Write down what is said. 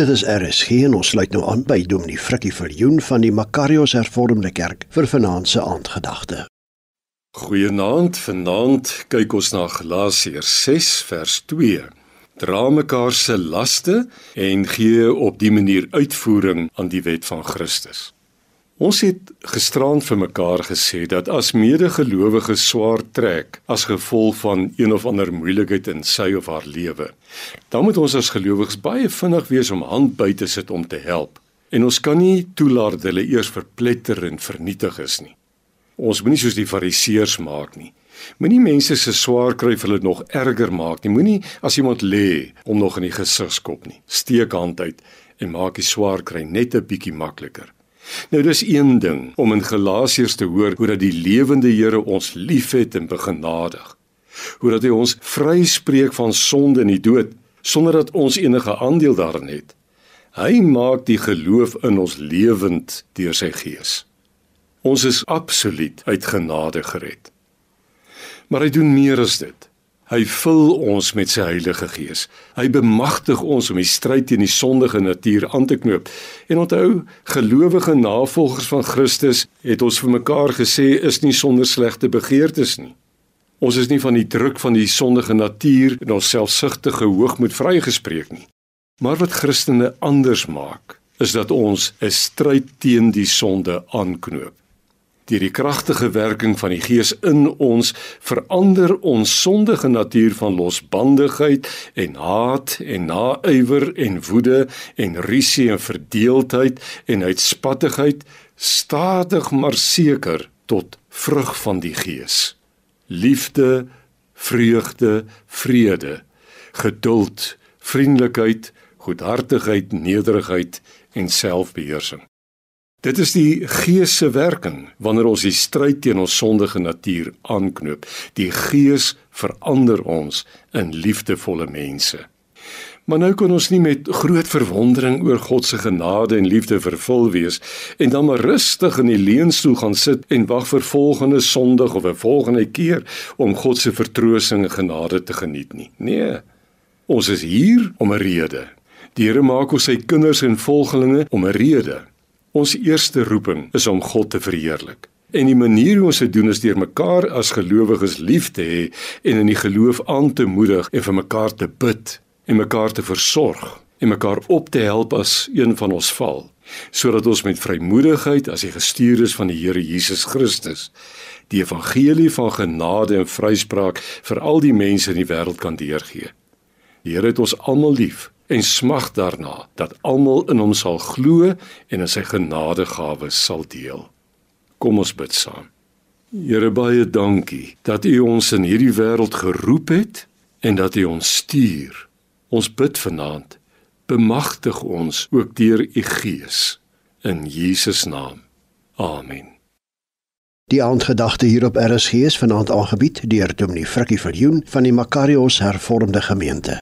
Dit is RSG en ons sluit nou aan by Dominee Frikkie Viljoen van die Makarios Hervormde Kerk vir vanaand se aandgedagte. Goeienaand, vanaand kyk ons na Galasiërs 6 vers 2. Dra mekaar se laste en gee op die manier uitvoering aan die wet van Christus. Ons het gisterand vir mekaar gesê dat as medegelowiges swaar trek as gevolg van een of ander moeilikheid in sy of haar lewe, dan moet ons as gelowiges baie vinnig wees om hand by te sit om te help. En ons kan nie toelaat dat hulle eers verpletter en vernietig is nie. Ons moenie soos die fariseërs maak nie. Moenie mense se swaar kry vir hulle nog erger maak nie. Moenie as iemand lê om nog in die gesig skop nie. Steek hand uit en maak die swaar kry net 'n bietjie makliker. Nou dis een ding om in Galasiërs te hoor hoe dat die lewende Here ons liefhet en begenadig. Hoe dat hy ons vryspreek van sonde en die dood sonder dat ons enige aandeel daarin het. Hy maak die geloof in ons lewend deur sy gees. Ons is absoluut uit genade gered. Maar hy doen meer as dit. Hy vul ons met sy Heilige Gees. Hy bemagtig ons om die stryd teen die sondige natuur aan te knoop. En onthou, gelowige navolgers van Christus het ons vir mekaar gesê is nie sonder slegte begeertes nie. Ons is nie van die druk van die sondige natuur en ons selfsugtige hoogmoed vrygespreek nie. Maar wat Christene anders maak, is dat ons 'n stryd teen die sonde aanknoop deur die kragtige werking van die Gees in ons verander ons sondige natuur van losbandigheid en haat en naaiwer en woede en risie en verdeeldheid en uitspattigheid stadig maar seker tot vrug van die Gees. Liefde, vreugde, vrede, geduld, vriendelikheid, goedhartigheid, nederigheid en selfbeheersing. Dit is die Gees se werking wanneer ons die stryd teen ons sondige natuur aanknoop. Die Gees verander ons in liefdevolle mense. Maar nou kan ons nie met groot verwondering oor God se genade en liefde vervul wees en dan maar rustig in die leunstoel gaan sit en wag vir volgende Sondag of 'n volgende keer om God se vertroosting en genade te geniet nie. Nee. Ons is hier om 'n rede. Die Here maak ons sy kinders en volgelinge om 'n rede. Ons eerste roeping is om God te verheerlik. En die manier hoe ons dit doen is deur mekaar as gelowiges lief te hê en in die geloof aan te moedig en vir mekaar te bid en mekaar te versorg en mekaar op te help as een van ons val, sodat ons met vrymoedigheid as die gestuurdes van die Here Jesus Christus die evangelie van genade en vryspraak vir al die mense in die wêreld kan deurgee. Die Here het ons almal lief en smag daarna dat almal in hom sal glo en in sy genadegawes sal deel. Kom ons bid saam. Here baie dankie dat U ons in hierdie wêreld geroep het en dat U ons stuur. Ons bid vanaand, bemagtig ons ook deur U Gees in Jesus naam. Amen. Die aandgedagte hier op RSG is vanaand aangebied deur Dominee Frikkie Viljoen van die Makarios Hervormde Gemeente.